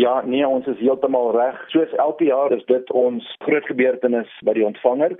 Ja, nee, ons is heeltemal reg. Soos elke jaar is dit ons groot gebeurtenis by die ontvanger.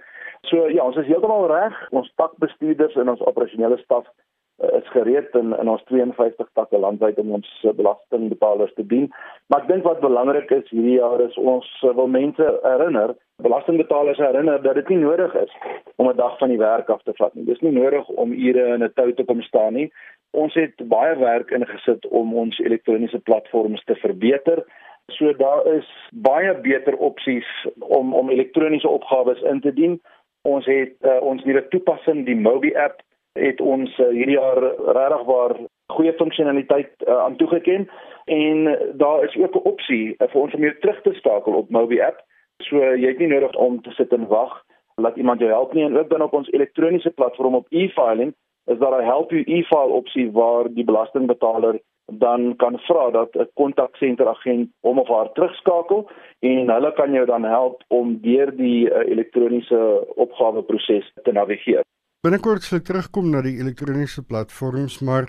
So ja, ons is heeltemal reg. Ons takbestuurders en ons operasionele staf uh, is gereed in in ons 52 takke landwyd om ons uh, belastingbetalers te dien. Maar ek dink wat belangrik is hierdie jaar is ons uh, wil mense herinner, belastingbetalers herinner dat dit nie nodig is om 'n dag van die werk af te vat nie. Dis nie nodig om ure in 'n tou te kom staan nie. Ons het baie werk ingesit om ons elektroniese platforms te verbeter. So daar is baie beter opsies om om elektroniese opgawes in te dien. Ons het uh, ons nuwe toepassing, die Mobi app, het ons uh, hierdie jaar regtig waar goeie funksionaliteit uh, aan toegeken en daar is ook 'n opsie uh, vir ons om jou terug te skakel op Mobi app. So jy het nie nodig om te sit en wag laat iemand jou help nie en ook dan op ons elektroniese platform op e-filing is daar 'n help you e-file opsie waar die belastingbetaler dan kan vra dat 'n kontaksenter agent hom of haar terugskakel en hulle kan jou dan help om deur die uh, elektroniese opgaweproses te navigeer. Binnekort sal ek terugkom na die elektroniese platforms, maar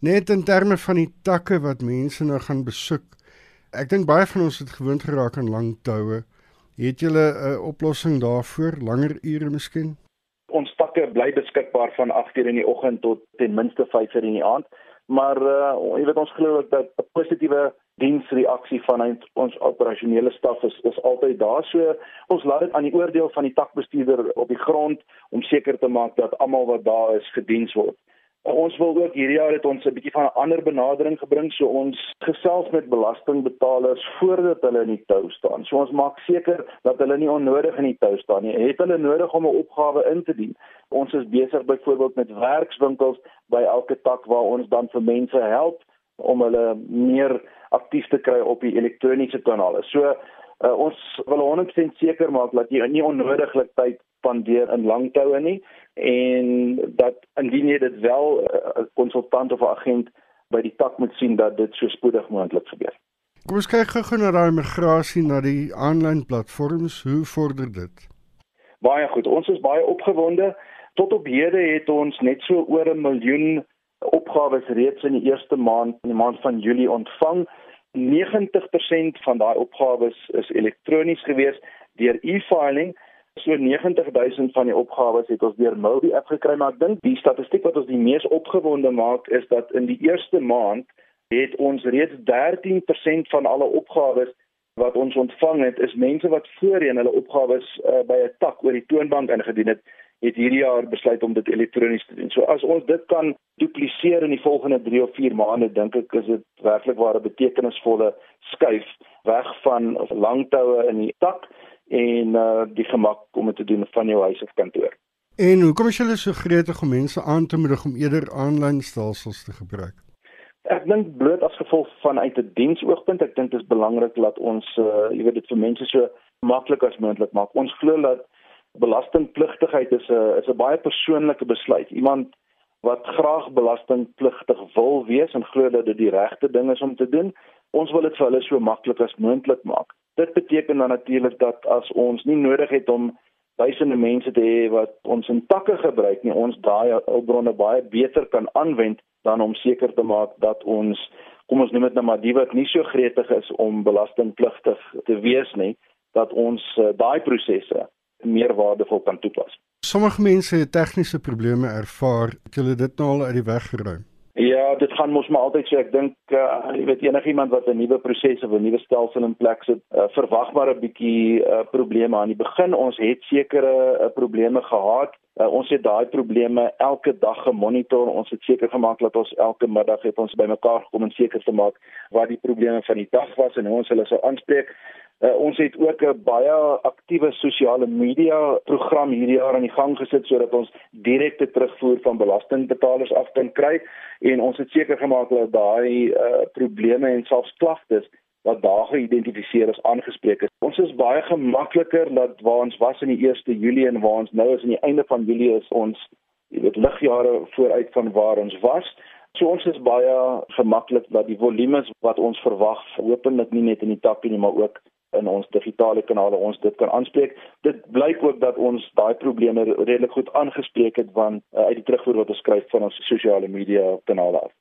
net in terme van die takke wat mense nou gaan besoek. Ek dink baie van ons het gewoond geraak aan lang toue. Het julle 'n oplossing daarvoor, langer ure miskien? Ons takke bly beskikbaar van 8:00 in die oggend tot ten minste 5:00 in die aand. Maar uh jy weet ons glo dat 'n positiewe diensreaksie vanuit ons operasionele staf is is altyd daar. So ons laat dit aan die oordeel van die takbestuurder op die grond om seker te maak dat almal wat daar is gediens word. Ons wil ook hierdie jaar het ons 'n bietjie van 'n ander benadering gebring so ons gesels met belastingbetalers voordat hulle in die tou staan. So ons maak seker dat hulle nie onnodig in die tou staan nie. Het hulle nodig om 'n opgawe in te dien? Ons is besig byvoorbeeld met werkswinkels by elke tak waar ons dan vir mense help om hulle meer aktief te kry op die elektroniese kanale. So uh, ons wil 100% seker maak dat jy nie onnodiglik tyd spandeer in lang toue nie en dat indien jy dit wel eh, 'n uh, konsultant of 'n agent by die tak moet sien dat dit so spoedig moontlik gebeur. Kom ons kyk gou na daai migrasie na die aanlyn platforms. Hoe vorder dit? Baie goed. Ons is baie opgewonde. Tot op hede het ons net so oor 'n miljoen opgawes reeds in die eerste maand, in die maand van Julie ontvang. 90% van daai opgawes is elektronies gewees deur e-filing So 90000 van die opgawes het ons deur Mobi app gekry, maar ek dink die statistiek wat ons die mees opgewonde maak is dat in die eerste maand het ons reeds 13% van alle opgawes wat ons ontvang het is mense wat voorheen hulle opgawes uh, by 'n tak oor die toonbank ingedien het, het hierdie jaar besluit om dit elektronies te doen. So as ons dit kan dupliseer in die volgende 3 of 4 maande, dink ek is dit werklik waar 'n betekenisvolle skuif weg van langtoue in die tak en uh die gemak om dit te doen van jou huis of kantoor. En hoekom is julle so gretig om mense aan te moedig om eerder aanlyn stelsels te gebruik? Ek dink bloot as gevolg van uit 'n diensoogpunt, ek dink dit is belangrik dat ons uh jy weet dit vir mense so maklik as moontlik maak. Ons glo dat belastingpligtigheid is 'n is 'n baie persoonlike besluit. Iemand wat graag belastingpligtig wil wees en glo dat dit die regte ding is om te doen, ons wil dit vir hulle so maklik as moontlik maak. Dit beteken dan natuurlik dat as ons nie nodig het om duisende mense te hê wat ons in takke gebruik nie, ons daai hulpbronne baie beter kan aanwend dan om seker te maak dat ons kom ons noem dit nou maar die wat nie so gretig is om belastingpligtig te wees nie, dat ons uh, daai prosesse meer waardevol kan toepas. Sommige mense het tegniese probleme ervaar, het hulle dit nou al uit die weg geruim? Ja, dit gaan mos maar altyd so. Ek dink uh, jy weet enigiemand wat 'n nuwe proses of 'n nuwe stelsel in plek sit, uh, verwag maar 'n bietjie uh, probleme aan die begin. Ons het sekere uh, probleme gehad. Uh, ons het daai probleme elke dag gemonitor. Ons het seker gemaak dat ons elke middag het ons bymekaar gekom om seker te maak wat die probleme van die dag was en hoe ons hulle sou aanspreek. Uh, ons het ook 'n baie aktiewe sosiale media program hierdie jaar aan die gang gesit sodat ons direkte terugvoer van belastingbetalers af kan kry en ons het seker gemaak dat daai uh, probleme en selfs klagtes wat daar geïdentifiseer is aangespreek is. Ons is baie gemakliker dat waar ons was in die 1 Julie en waar ons nou is aan die einde van Julie is ons jy weet ligjare vooruit van waar ons was. So ons is baie gemaklik dat die volumes wat ons verwag, hopelik nie net in die tappie nie, maar ook in ons digitale kanale ons dit kan aanspreek. Dit blyk ook dat ons daai probleme redelik goed aangespreek het want uh, uit die terugvoer wat ons skryf van ons sosiale media kanale af.